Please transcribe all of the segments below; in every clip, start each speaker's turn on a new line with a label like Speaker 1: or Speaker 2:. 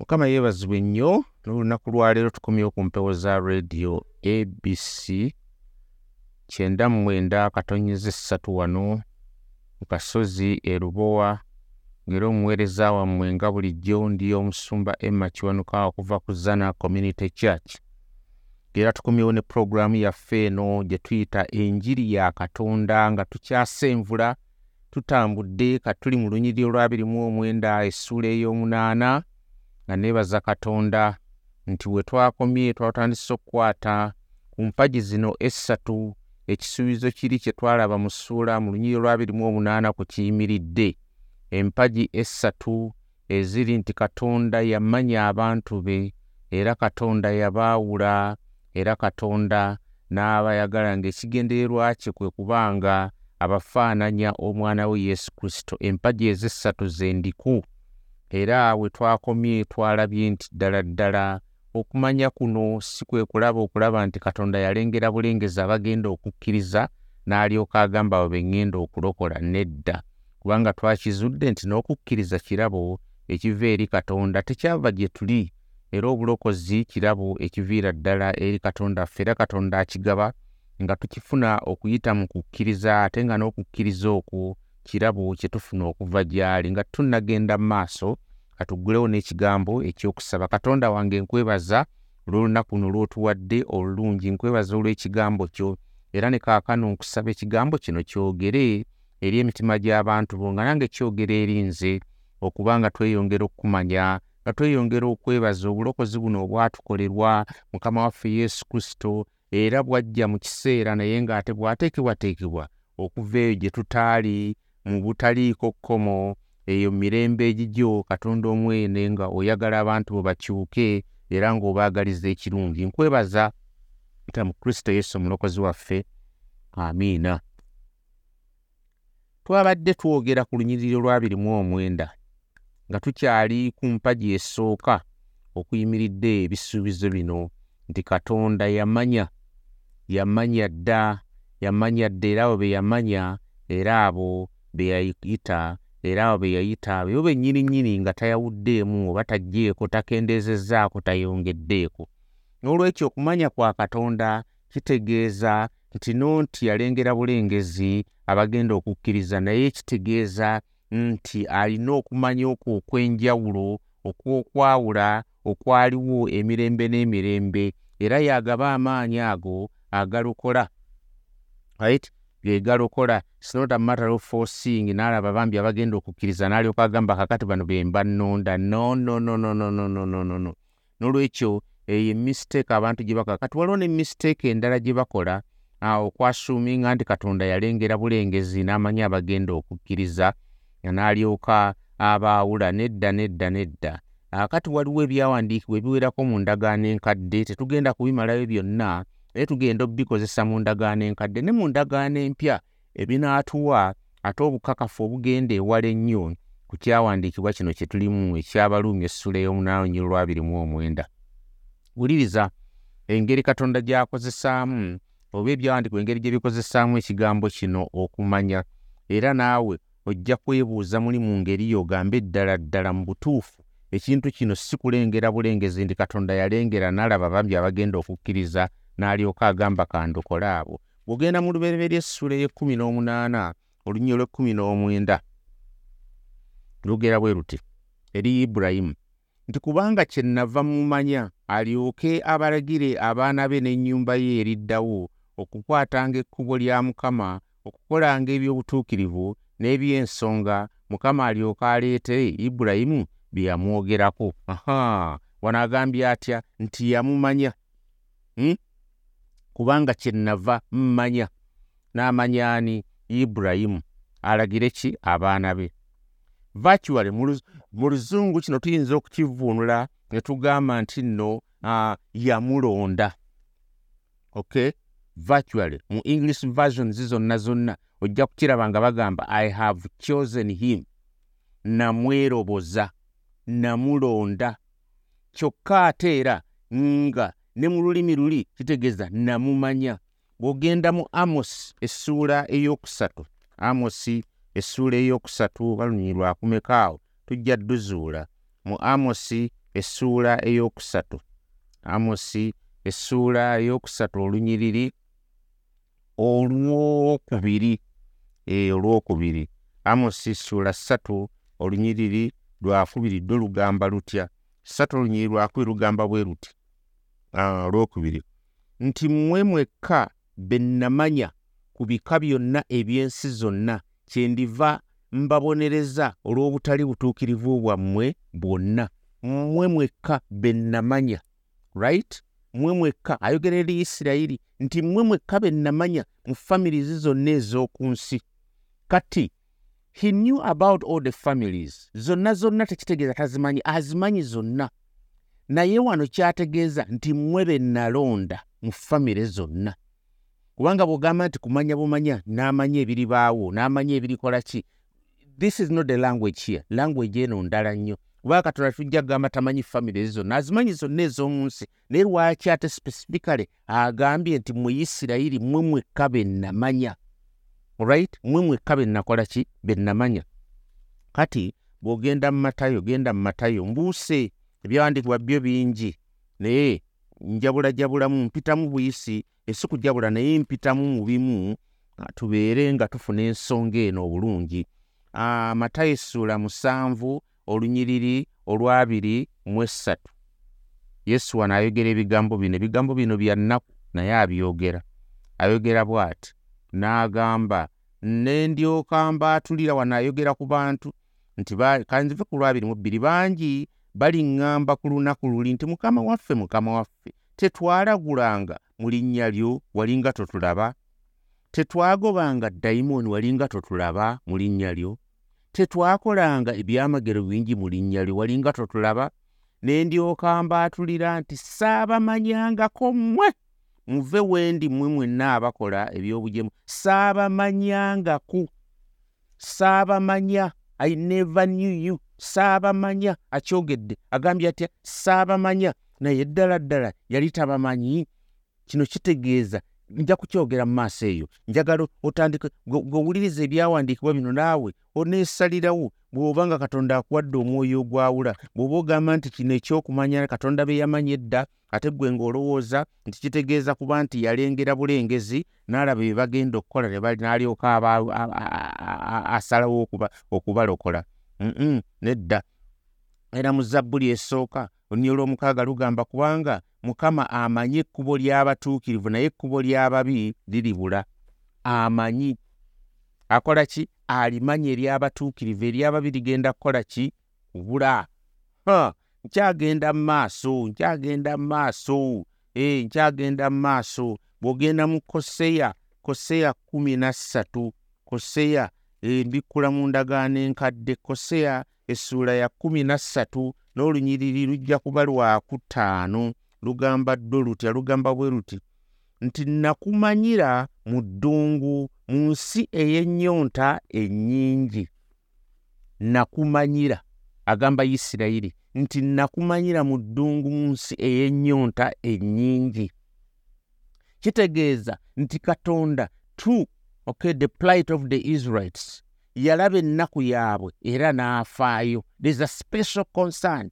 Speaker 1: mukama yeebazibwe nnyo n'olunaku lwaleero tukomyewo ku mpewo za rediyo abc kyenda mu mwenda katonyeza essatu wano mu kasozi e lubowa ng'era omuweereza wammwe nga bulijjo ndi omusumba emma kiwanuka okuva ku zana community church. Ng'era tukomyewo ne puroguraamu yaffe eno gye tuyita enjiri ya katonda nga tukyasenvula tutambudde katuli mu lunyiriri olwabiri mu omwenda essuula ey'omunaana nga neebaza katonda nti we twakomye twatandise okukwata ku mpagi zino essatu ekisuubizo kiri kye twalaba mu ssuula mu lunyiriri olwabiri mu omunaana ku kiyimiridde. Empagi essatu eziri nti katonda yamanya abantu be era katonda yabaawula era katonda n'abayagala ng'ekigendererwa kye kwe kubanga abafaananya omwana we yesu kristo. Empagi ez'essatu zendiku era we twakomye twalabye nti ddala ddala okumanya kuno si kwe kulaba okulaba nti katonda yalengera bulengezi abagenda okukkiriza n'alyoka agamba abo be ŋŋenda okulokola nedda. Kubanga twakizudde nti n'okukkiriza kirabo ekiva eri katonda tekyava gye tuli era obulokozi kirabo ekiviira ddala eri katonda ffe era katonda akigaba nga tukifuna okuyita mu kukkiriza ate nga n'okukkiriza okwo kirabo kye tufuna okuva gy'ali nga tunnagenda mu maaso katuggulewo n'ekigambo ekyokusaba. Katonda wange nkwebaza olw'olunaku luno lw'otuwadde olulungi nkwebaza olw'ekigambo kyo. Era ne kaakano nkusaba ekigambo kino kyogere eri emitima gy'abantu bo nga nange kyogera eri nze okuba nga tweyongera okukumanya nga tweyongera okwebaza obulokozi buno obwatukolerwa mukama waffe yesu kristo era bwajja mu kiseera naye ng'ate bwateekebwateekebwa okuva eyo gye tutaali mu butaliiko kkomo eyo mirembe egigyo katonda omwene nga oyagala abantu bo bakyuke era ng'obaagaliza ekirungi. Nkwebaza nta mu kristo yesu omulokozi waffe. Amiina. Twabadde twogera ku lunyiriri olwabirimu omwenda nga tukyali ku mpagi esooka okuyimiridde ebisuubizo bino nti katonda yamanya yamanya dda yamanya dda era abo be yamanya era abo be yayita era abo be yayita bo bennyini nnyini nga tayawuddeemu oba taggyeeko takendeezezzaako tayongeddeeko. N'olwekyo okumanya kwa katonda kitegeeza nti no nti yalengera bulengezi abagenda okukkiriza naye kitegeeza nti alina okumanya okwo okw'enjawulo okw'okwawula okwaliwo emirembe n'emirembe era yagaba amaanyi ago agalokola right gegalokola its not a matter of forcing n'alaba bambi abagenda okukkiriza n'alyoka agamba kakati bano be mba nnonda no no no no no no no no no. No n'olwekyo eyo mistake abantu gye bakola kati waliwo ne mistake endala gye bakola okwasuuminga nti katonda yalengera bulengezi n'amanya abagenda okukkiriza nga n'alyoka abaawula nedda nedda nedda. Kati waliwo ebyawandiikibwa ebiwerako mu ndagaano enkadde tetugenda kubimalayo byonna naye tugenda obikozesa mu ndagaano enkadde ne mu ndagaano empya ebinaatuwa ate obukakafu obugenda ewala ennyo ku kyawandiikibwa kino kye tulimu ekyabaluumi essula ey'omunaana onyiro lwabiri mu omwenda. Wuliriza engeri katonda gy'akozesaamu oba ebyawandiikibwa engeri gye bikozesaamu ekigambo kino okumanya era naawe ojja kwebuuza muli mu ngeri yo ogambe ddala ddala mu butuufu. Ekintu kino si kulengera bulengezi ndi katonda yalengera n'alaba bambi abagenda okukkiriza n'alyoka agamba kandokole abo. Bw'ogenda mu lubereberye essula ey'ekkumi n'omunaana olunnyo lw'ekkumi n'omwenda lugera bwe ruti eri ibulayimu nti kubanga kye nnava mumanya alyoke abalagire abaana be n'ennyumba ye eriddawo okukwatanga ekkubo lya mukama okukolanga eby'obutuukirivu n'eby'ensonga mukama alyoke aleete ibulayimu bye yamwogerako. Aha! Wano agambye atya nti yamumanya? Hmm? Kubanga kye nnava mmanya n'amanya ani? Ibulayimu alagire ki? Abaana be. Virtually mu luzungu kino tuyinza okukivuunula ne tugamba nti nno yamulonda. Okay virtually mu english versions zonna zonna ojja kukiraba nga bagamba i have chosen him. Namweroboza namulonda. Kyokka ate era nga ne mu lulimi luli kitegeeza namumanya. Bw'ogenda mu amos essuula ey'okusatu amosi essuula ey'okusatu balunyi lwakumekaawo tujja dduzuula mu amosi essuula ey'okusatu amosi essuula ey'okusatu olunyiriri olwokubiri e, olwokubiri. Amosi ssuula ssatu olunyiriri lwakubiri ddwe lugamba lutya? Ssatu olunyiriri lwakubiri lugamba bwe luti olwokubiri. Nti mmwe mwekka be nnamanya ku bika byonna eby'ensi zonna kyendiva mbabonereza olw'obutali butuukirivu bwammwe bwonna. Mmwe mwekka be nnamanya right? Mmwe mwekka ayogera eri isirayiri nti mmwe mwekka be nnamanya mu famirizi zonna ez'oku nsi. Kati he knew about all the families. Zonna zonna tekitegeeza tazimanyi azimanyi zonna naye wano kyategeeza nti mmwe be nalonda mu famire zonna. Kubanga bw'ogamba nti kumanya bumanya n'amanya ebiribaawo n'amanya ebirikola ki this is not the language here. Language eno ndala nnyo. Kubanga katonda tujja kugamba tamanyi famire zonna azimanyi zonna ez'omu nsi. Naye lwaki ate specifically agambye nti mu isirayiri mmwe mwekka be nnamanya right mmwe mwekka be nnakola ki? Be nnamanya kati bw'ogenda mu matayo genda mu matayo mbuuse ebyawandiikibwa byo bingi. Naye njabulajabulamu mpitamu buyisi esi kujabula naye mpitamu mu bimu tubeere nga tufuna ensonga eno obulungi. Ah, matayo essuula musanvu olunyiriri olwabiri mu essatu. Yesu wano ayogera ebigambo bino. Ebigambo bino bya nnaku naye abyogera. Ayogera bw'ati? N'agamba ne ndyoka mbaatulira wano ayogera ku bantu nti kanzive ku lwabiri mu bbiri bangi baliŋŋamba ku lunaku luli nti mukama waffe mukama waffe tetwalagulanga mu linnya lyo walinga totulaba? Tetwagobanga dayimooni walinga totulaba mu linnya lyo? Tetwakolanga ebyamagero bingi mu linnya lyo walinga totulaba? Ne ndyoka mbaatulira nti saabamanyangako mmwe muve wendi mmwe mwenna abakola ebyobugemu saabamanyangaku saabamanya i never knew you saabamanya akyogedde agambye atya? Saabamanya naye ddala ddala yali tabamanyi. Kino kitegeeza nja kukyogera mu maaso eyo. Njagala otandike ng'owuliriza ebyawandiikibwa bino naawe oneesalirawo bw'oba nga katonda akuwadde omwoyo ogwawula bw'oba ogamba nti kino ekyokumanya katonda be yamanya edda ate ggwe ng'olowooza nti kitegeeza kuba nti yalengera bulengezi n'alaba bye bagenda okukola ne bali- n'alyoka aba asalawo okuba- okubalokola nedda. Era mu zabbuli esooka olunnyo lw'omukaaga lugamba kubanga mukama amanyi ekkubo ly'abatuukirivu naye ekkubo ly'ababi liribula. Amanyi. Akola ki? Alimanya ery'abatuukirivu ery'ababi ligenda kukola ki? Kubula. Nkyagenda mu maaso nkyagenda mu maaso. Eh, nkyagenda mu maaso. Bw'ogenda mu koseya koseya kumi na ssatu koseya mbikkula mu ndagaano enkadde koseya essuula ya kumi na ssatu n'olunyiriri lujja kuba lwakutaano lugamba ddwo lutya lugamba bwe luti nti nakumanyira mu ddungu mu nsi ey'ennyonta ennyingi. Nakumanyira agamba isirayiri nti nakumanyira mu ddungu mu nsi ey'ennyonta ennyingi. Kitegeeza nti katonda tu okay the plight of the israelites. Yalaba ennaku yaabwe era n'afaayo. There's a special concern.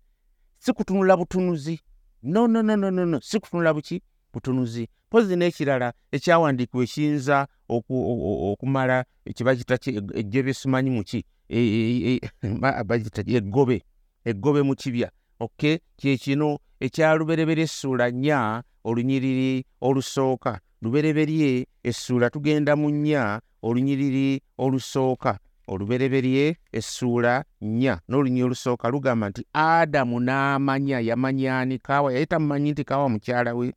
Speaker 1: Si kutunula butunuzi. No no no no no no. Si kutunula buki? Butunuzi. Mpozi n'ekirala ekyawandiikibwa ekiyinza oku- o- o- okumala ekibakita ejje byesumanyi muki bagita eggobe. Eggobe mu kibya. Okay? Kyekino ekyaluberebera essuula nnya olunyiriri olusooka. Lubereberye essuula tugenda mu nnya olunyiriri olusooka. Olubereberye essuula nnya. N'olunyiriri olusooka lugamba nti adamu n'amanya yamanyani kaawa yali tamumanyi nti kaawa mukyala we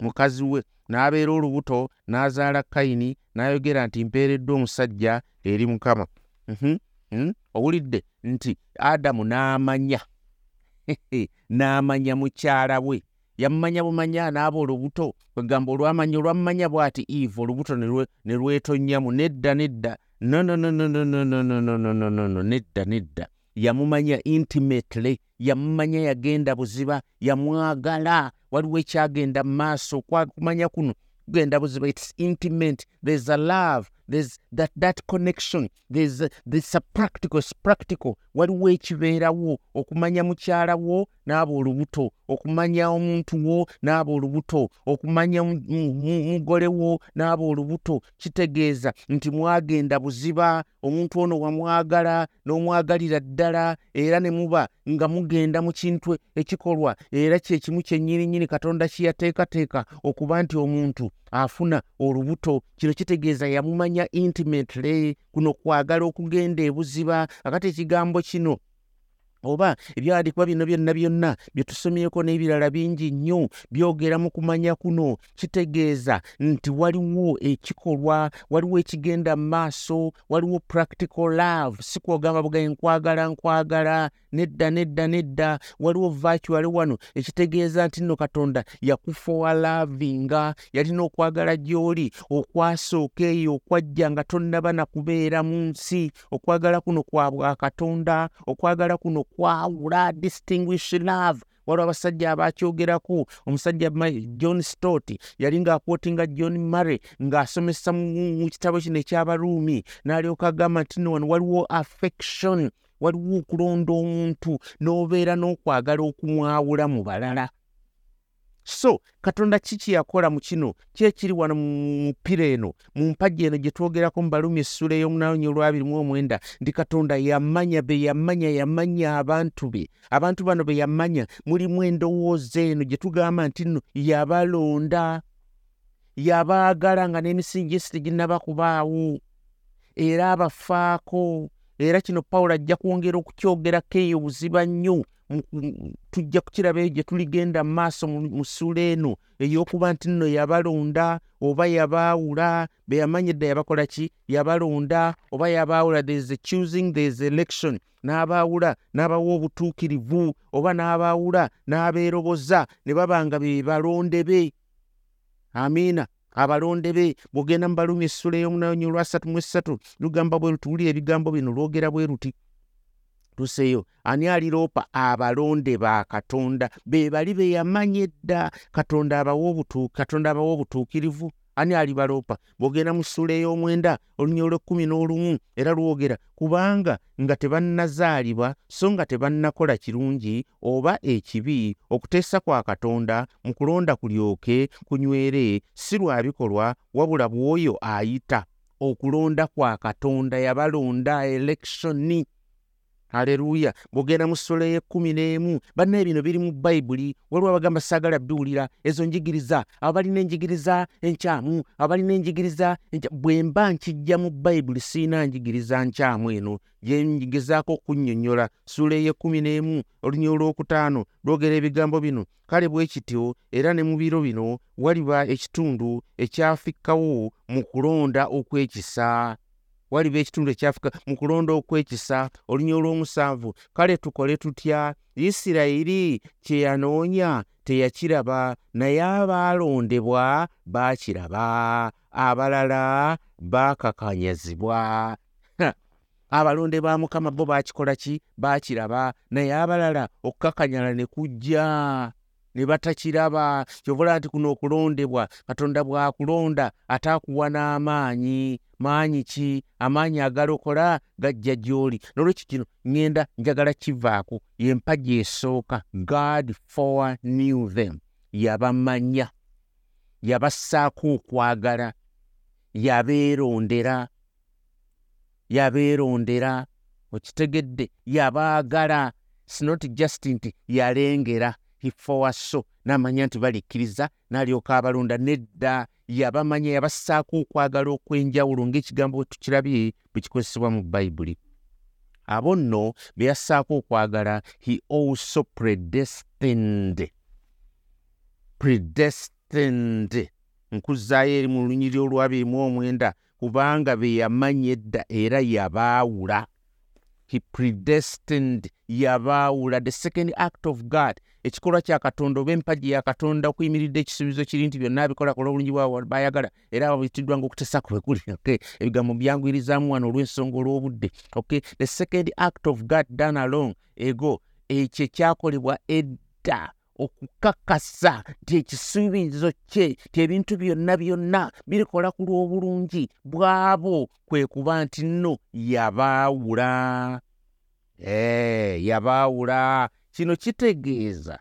Speaker 1: mukazi we. N'abeera olubuto n'azaala kayini n'ayogera nti mpeereddwa omusajja eri mukama. Mhm, mhm. owulidde nti adamu n'amanya. N'amanya mukyala we yamumanya bumanya n'aba olubuto kwegamba olwamanya olwamumanya bw'ati eve olubuto ne lwe- ne lwetonnyamu nedda nedda no no no no no no no no no no no no no nedda nedda yamumanya intimately yamumanya yagenda buziba yamwagala waliwo ekyagenda mu maaso kwa- kumanya kuno kugenda buziba its intimate there's a love there's that, that connection. There's, there's a practical it's practical. Waliwo ekibeerawo okumanya mukyala wo n'aba olubuto okumanya omuntu wo n'aba olubuto okumanya mu- mu- mu- mugole wo n'aba olubuto. Kitegeeza nti mwagenda buziba omuntu ono wamwagala n'omwagalira ddala era ne muba nga mugenda mu kintu ekikolwa era kyekimu kyennyininyini katonda kiyateekateeka okuba nti omuntu afuna olubuto. Kino kitegeeza yamumanya intimately. Kuno kwagala okugenda ebuziba akati ekigambo kino oba ebyawandiikibwa bino byonna byonna bye tusomyeko n'ebirala bingi nnyo byogera mu kumanya kuno kitegeeza nti waliwo ekikolwa waliwo ekigenda mu maaso waliwo practical love si kwogamba bugaye nkwagala nkwagala nedda nedda nedda waliwo virtual wano ekitegeeza nti nno katonda yakufa lavinga yalina okwagala gy'oli okwasooka eyo okwajja nga tonnaba na kubeera mu nsi okwagala kuno kwa bwa katonda okwagala kuno kwawula distinguish love. Waliwo abasajja abakyogerako. Omusajja john stott yali ng'akwotinga john murray ng'asomesa mu kitabo kino ekyabaruumi. N'alyoka agamba nti nno wano waliwo affection. Waliwo okulonda omuntu n'obeera n'okwagala okumwawula mu balala so katonda ki kyeyakola mu kino? Kyekiri wano mu mupira eno? Mu mpagi eno gye twogerako mu balumi essula ey'omunaanyi olwabiri mu omwenda nti katonda yamanya be yamanya yamanya abantu be. Abantu bano be yamanya mulimu endowooza eno gye tugamba nti nno yabalonda yabaagala nga n'emisingi gyesi teginnaba kubaawo. Era abafaako era kino pawulo ajja kwongera okukyogerako eyo buziba nnyo tujja kukiraba eyo gye tuligenda mu maaso mu ssuula eno ey'okuba nti nno yabalonda oba yabaawula be yamanya edda yabakola ki? Yabalonda oba yabaawula there's a choosing there's election. N'abaawula n'abawa obutuukirivu oba n'abaawula n'abeeroboza ne baba nga be balonde be. Amiina abalonde be bw'ogenda mu balumi essula ey'omunaanyi olwasatu mu essatu lugamba bwe luti wulira ebigambo bino lwogera bwe luti. Tuseeyo ani aliroopa? Abalonde ba katonda. Be bali be yamanya edda katonda abawa obutuukirivu ani alibaloopa bw'ogenda mu ssula ey'omwenda olunya olw'ekkumi n'olumu era lwogera kubanga nga tebannazaalibwa so nga tebannakola kirungi oba ekibi okuteesa kwa katonda mu kulonda kulyoke kunywere si lwa bikolwa wabula bw'oyo ayita okulonda kwa katonda yabalonda elekishoni haleluya. Bw'ogenda mu ssula y'ekkumi n'emu bannaye bino biri mu bayibuli waliwo abagamba saagala biwulira ezo njigiriza. Abalina enjigiriza enkyamu abalina enjigiriza bwe mba nkijja mu bayibuli siina njigiriza nkyamu eno gye njigezaako okunnyonnyola ssula ey'ekkumi n'emu olunya olwokutaano lwogera ebigambo bino. Kale bwe kityo era ne mu biro bino waliba ekitundu ekyafikkawo mu kulonda okw'ekisa waliba ekitundu ekyafika mu kulonda okw'ekisa olunya olw'omusanvu kale tukole tutya? Isirayiri kye yanoonya teyakiraba naye abaalondebwa baakiraba. Abalala baakakanyazibwa. Abalonde ba mukama bo baakikola ki? Baakiraba. Naye abalala okukakanyala ne kujja ne batakiraba kyobola nti kuno okulondebwa katonda bw'akulonda ate akuwa n'amaanyi. Maanyi ki? Amaanyi agalokola gajja gy'oli. Nolwekyo kino ŋŋenda njagala kivaako yempagi esooka god for knew them. Yabamanya yabassaako okwagala yabeerondera yabeerondera okitegedde yabaagala. It's not just nti yalengera hifowaso n'amanya nti balikkiriza n'alyoka abalonda nedda yabamanya yabassaako okwagala okw'enjawulo ng'ekigambo bwe tukirabye bwe kikozesebwa mu bayibuli abo nno be yassaako okwagala he also predestined predestined nkuzaayo eri mu lunyiri olwabiri mu omwenda kubanga be yamanya edda era yabaawula. He predestined yabaawula. The second act of god ekikolwa kya katonda oba empagi ya katonda okuyimiridde ekisuubizo kiri nti byonna abikola kola obulungi bwabwe bayagala era babitiddwa ngaokutesa kwe kuli ebigambo byangwirizaamu wano olw'ensonga olw'obudde okay? the second act of god done along ego ekyo ekyakolebwa edda okukakasa nti ekisuubizo kye ti ebintu byonna byonna birikola ku lw'obulungi bw'abo kwe kuba nti nno yabaawula ee yabaawula kino kitegeeza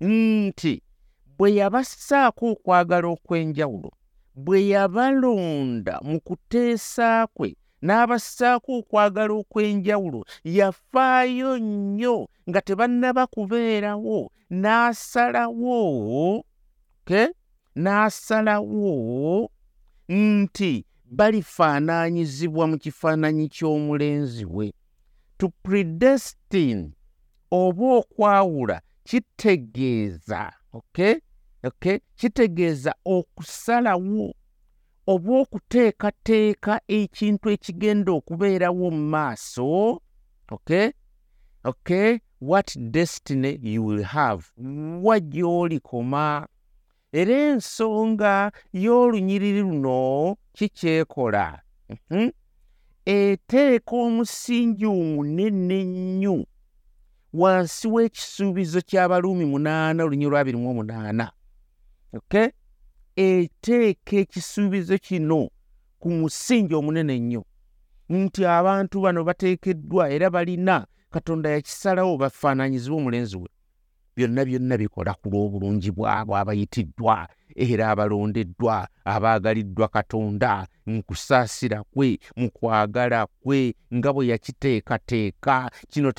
Speaker 1: nti bwe yabassaako okwagala okw'enjawulo bwe yabalonda mu kuteesa kwe n'abassaako okwagala okw'enjawulo yafaayo nnyo nga tebannaba kubeerawo n'asalawo okay? n'asalawo nti balifaanaanyizibwa mu kifaananyi ky'omulenzi we to predestine oba okwawula kitegeeza okay? okay? kitegeeza okusalawo oba okuteekateeka ekintu ekigenda okubeerawo mu maaso okay? okay? what destiny you will have wa gy'olikoma era ensonga y'olunyiriri luno kikyekola Mhm. eteeka omusingi omunene nnyo wansi w'ekisuubizo ky'abaluumi munaana olunyi lwabiri mu omunaana okay? eteeka ekisuubizo kino ku musingi omunene nnyo. Nti abantu bano bateekeddwa era balina katonda yakisalawo bafaananyizibwe omulenzi we. Byonna byonna bikola ku lw'obulungi bwabo abayitiddwa era abalondeddwa abaagaliddwa katonda mu kusaasira kwe mu kwagala kwe nga bwe yakiteekateeka. Kino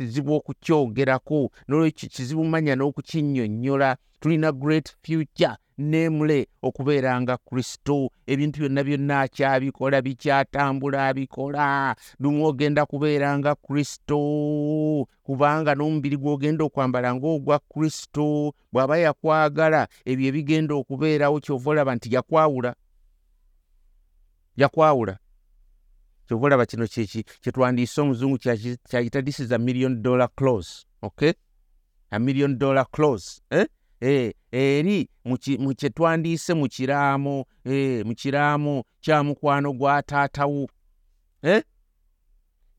Speaker 1: tekizibu okukyogerako nolwekyo kizibu manya n'okukinnyonnyola tulina great future nemule okubeera nga kristo. Ebintu byonna byonna akyabikola bikyatambula abikola. Lumu ogenda kubeera nga kristo. Kubanga n'omubiri gw'ogenda okwambala ng'ogwa kristo bw'aba yakwagala ebyo ebigenda okubeerawo kyova olaba nti yakwawula. Yakwawula kyova olaba kino kyetwandiise omuzungu kyayita this is a million dollar clause okay a million dollar clause eh? Eh, eri mu ki- mu kyetwandiise mu kiraamo eh, mu kiraamo kya mukwano gwa taatawo eh?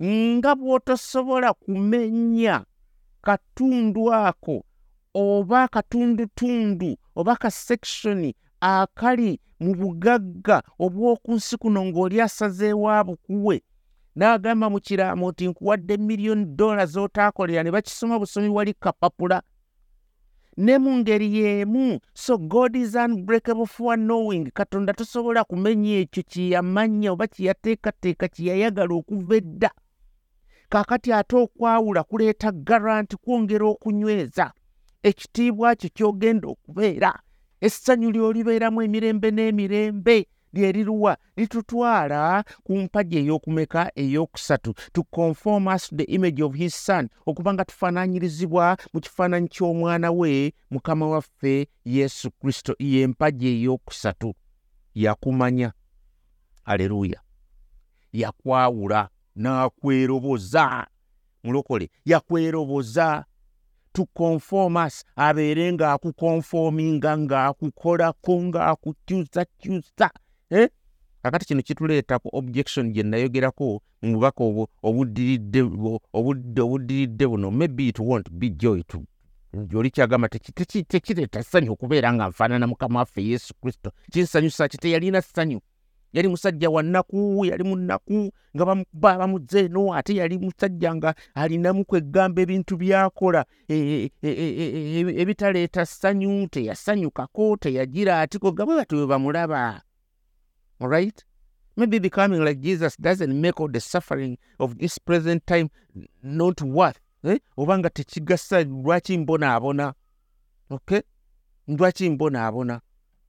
Speaker 1: nga bw'otosobola kumenya katundu ako oba katundutundu oba kasekishoni akali mu bugagga obw'oku nsi kuno ng'oli asazeewo abukuwe n'agamba mu kiraamo nti nkuwadde miliyoni dola z'otaakolera ne bakisoma busomi wali kapapula. Ne mu ngeri y'emu so god is unbreakable for knowing. Katonda tosobola kumenya ekyo kye yamanya oba kye yateekateeka kye yayagala okuva edda. Kaakati ate okwawula kuleeta garanti kwongera okunyweza. Ekitiibwa kyo ky'ogenda okubeera essanyu ly'olibeeramu emirembe n'emirembe lyeriruwa litutwala ku mpagi ey'okumeka ey'okusatu. To conform us to the image of his son okuba nga tufaananyirizibwa mu kifaananyi ky'omwana we mukama waffe yesu kristo. Ye mpagi ey'okusatu yakumanya. Aleluya yakwawula n'akweroboza. Mulokole yakweroboza to conform us abeere ng'akukonfoominga ng'akukolako ng'akukyusakyusa. Eh? kakati kino kituleeta ku objection gye nayogerako mu bubaka obwo obuddiridde bu- obudde obuddiridde buno. Maybe it won't be joy to gyoli kyagamba teki- teki- tekireeta ssanyu okubeera nga nfaanana mukama waffe yesu kristo. Kinsanyusa ki? Teyalina ssanyu yali musajja wa nnaku yali mu nnaku nga bamukuba bamuzza eno ate yali musajja nga alinamu kwegamba ebintu byakola. E- e- e- ebitaleeta ssanyu teyasanyukako teyagira atiko nga bwe batyo bwe bamulaba. Alright maybe becoming like jesus doesn't make all the suffering of this present time not worth eh? oba nga tekigasa lwaki mbonaabona okay? Lwaki mbonaabona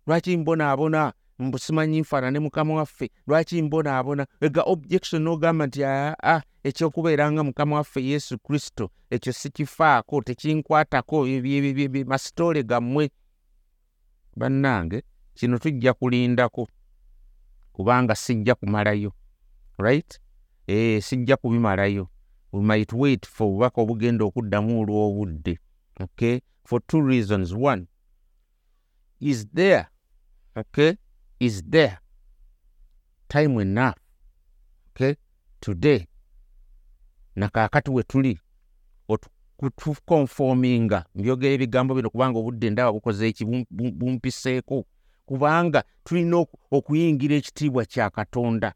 Speaker 1: lwaki mbonaabona simanyi nfaanane mukama waffe. Lwaki mbonaabona? Ega objection n'ogamba nti aa ekyokubeera nga mukama waffe yesu kristo ekyo sikifaako tekinkwatako masitoole gammwe. Bannange kino tujja kulindako kubanga sijja kumalayo right? Ee sijja kubimalayo. We might wait for obubaka obugenda okuddamu olw'obudde okay? For two reasons. One is there okay is there. Time enough okay? Today nakaakati we tuli kutukonfominga mbyogera ebigambo bino kubanga obudde ndaba bukoze eki bum- bum- bumpiseeko. Kubanga tulina oku- okuyingira ekitiibwa kya katonda.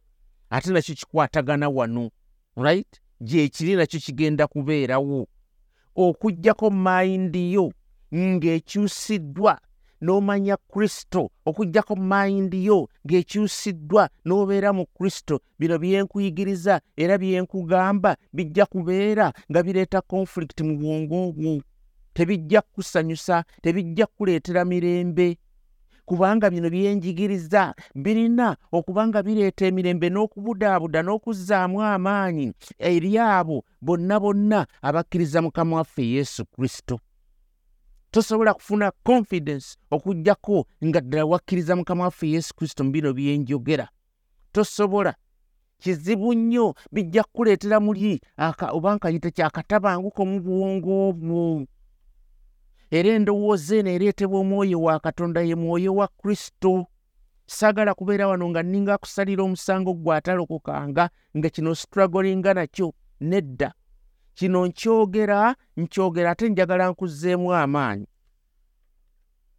Speaker 1: Ate nakyo kikwatagana wano right? Gyekiri nakyo kigenda kubeerawo. Okugjako mayindi yo ng'ekyusiddwa n'omanya kristo okugjako mayindi yo ng'ekyusiddwa n'obeera mu kristo. Bino byenkuyigiriza era byenkugamba bijja kubeera nga bireeta konfulikiti mu bwongo bwo. Tebijja kukusanyusa tebijja kukuleetera mirembe. Kubanga bino byenjigiriza birina okuba nga bireeta emirembe n'okubudaabuda n'okuzzaamu amaanyi eri abo bonna bonna abakkiriza mukama waffe yesu kristo tosobola kufuna confidence okugjako nga ddala wakkiriza mukama waffe yesu kristo mu bino byenjogera tosobola. Kizibu nnyo bijja kukuleetera muli oba nkayita kyakatabanguko mu bwongo bwo era endowooza eno ereetebwa omwoyo wa katonda ye mwoyo wa kristo. Saagala kubeera wano nga nninga akusalira omusango gwe atalokokanga nga kino strugglinga nakyo nedda kino nkyogera nkyogera ate njagala nkuzzeemu amaanyi.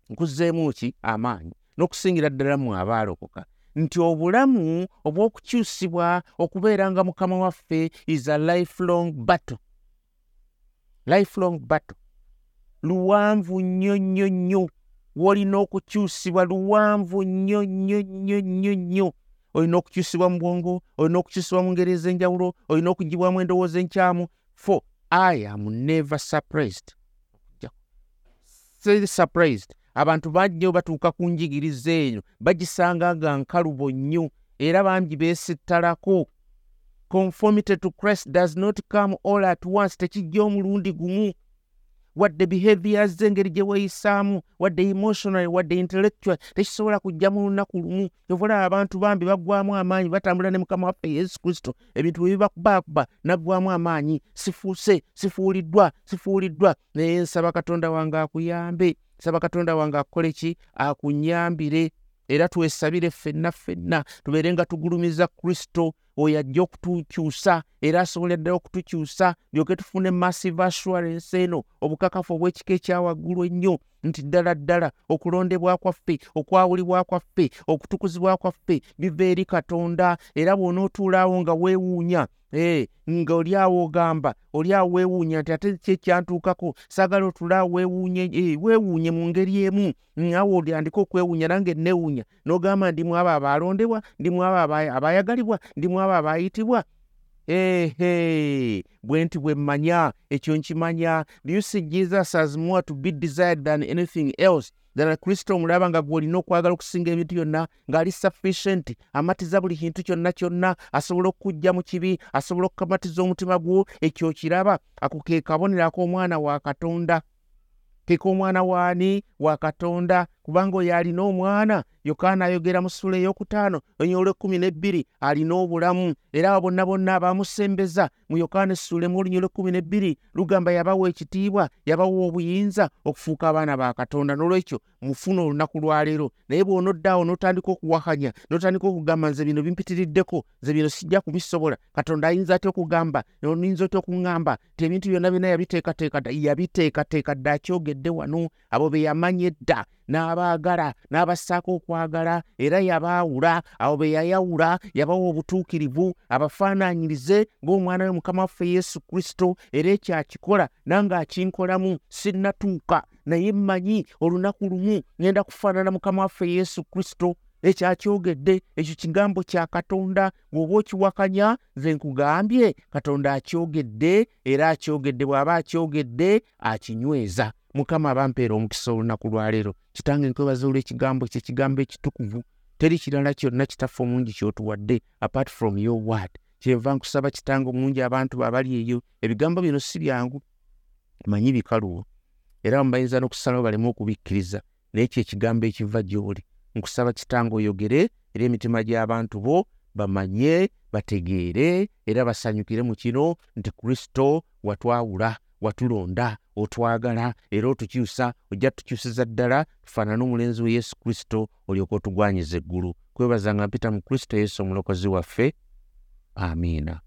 Speaker 1: Nkuzzeemu ki? Amaanyi. N'okusingira ddala mu abaalokoka nti obulamu obw'okukyusibwa okubeeranga mukama waffe is a lifelong battle. Lifelong battle. Luwanvu nnyo nnyo nnyo. W'olina okukyusibwa luwanvu nnyo nnyo nnyo nnyo nnyo. Olina okukyusibwa mu bwongo olina okukyusibwa mu ngeri ez'enjawulo olina okugibwamu endowooza enkyamu for i am never surprised. Very surprised. Abantu bangi nnyo batuuka ku njigiriza eyo bagisanga nga nkalubo nnyo era bangi beesittalako. Conformity to christ does not come all at once. Tekijja omulundi gumu wadde behaviors engeri gye weeyisaamu wadde emotionally wadde intellectual. Tekisobola kujja mu lunaku lumu ovalaba abantu bambi baggwamu amaanyi batambula ne mukama waffe yesu kristo. Ebintu bwe bibakubaakuba naggwamu amaanyi. Sifuuse sifuuliddwa sifuuliddwa. Naye nsaba katonda wange akuyambe nsaba katonda wange akukole ki? Akunyambire. Era twesabire ffenna ffenna tubeere nga tugulumiza kristo oyo ajja okutukyusa era asobole ddala okutukyusa lyoke tufune massive assurance eno obukakafu obw'ekika ekyawaggulu ennyo nti ddala ddala okulondebwa kwaffe okwawulibwa kwaffe okutukuzibwa kwaffe biva eri katonda era bw'onootuulaawo nga weewuunya ee nga oli awo ogamba oli awo weewuunya nti ate ki ekyantuukako saagala weewuunye ee, weewuunye mu ngeri emu. Awo olyandika okwewuunya nange neewuunya n'ogamba ndimu abo abalondebwa ndimu abo aba- abayagalibwa ndimu abo abayitibwa ehe bwe nti bwe mmanya ekyo nkimanya. You see jesus as more to be desired than anything else? Ddala kristo omulaba nga gw'olina okwagala okusinga ebintu byonna ng'ali sufficient amatiza buli kintu kyonna kyonna asobola okukujja mu kibi asobola okukamatiza omutima gwo ekyo kiraba ako ke kabonero ak'omwana wa katonda. Ke k'omwana waani wa katonda kubanga oyo alina omwana yokaana ayogera mu ssula ey'okutaano olunyolo ekkumi n'ebbiri alina obulamu. Era abo bonna bonna abamusembeza mu yokaana essula emu olunyolo ekkumi n'ebbiri lugamba yabawa ekitiibwa yabawa obuyinza okufuuka abaana ba katonda. N'olwekyo mufuna olunaku lwaleero naye bw'onoddaawo n'otandika okuwakanya n'otandika okugamba nze bino bimpitiriddeko nze bino sijja kubisobola. Katonda ayinza atya okugamba? Oyinza otya okuŋŋamba ti ebintu byonna byonna yabiteekateeka yabiteekateeka dda akyogedde wano abo be yamanya edda n'abaagala n'abassaako okwagala era yabaawula abo be yayawula yabawa obutuukirivu abafaanaanyirize ng'omwana we mukama waffe yesu kristo era ekyo akikola nange akinkolamu sinnatuuka naye mmanyi olunaku lumu ŋŋenda kufaanana mukama waffe yesu kristo. Ekyo akyogedde ekyo kigambo kya katonda bw'oba okiwakanya nze nkugambye katonda akyogedde era akyogedde bw'aba akyogedde akinyweza mukama abampeera omukisa olunaku lwaleero kitange nkwebaza olw'ekigambo kye kigambo ekitukuvu teri kirala kyonna kitaffe omulungi kyotuwadde apart from your word. Kyenva nkusaba kitange omulungi abantu abali eyo ebigambo bino si byangu manyi bikaluwo. Era mubayinza n'okusalawo baleme okubikkiriza naye kye kigambo ekiva gy'oli. Nkusaba kitange oyogere era emitima gy'abantu bo bamanye bategeere era basanyukire mu kino nti kristo watwawula watulonda otwagala era otukyusa ojja tukyusiza ddala tufaanane omulenzi we yesu kristo olyoka otugwanyiza eggulu. Kwebaza nga mpita mu kristo yesu omulokozi waffe. Amiina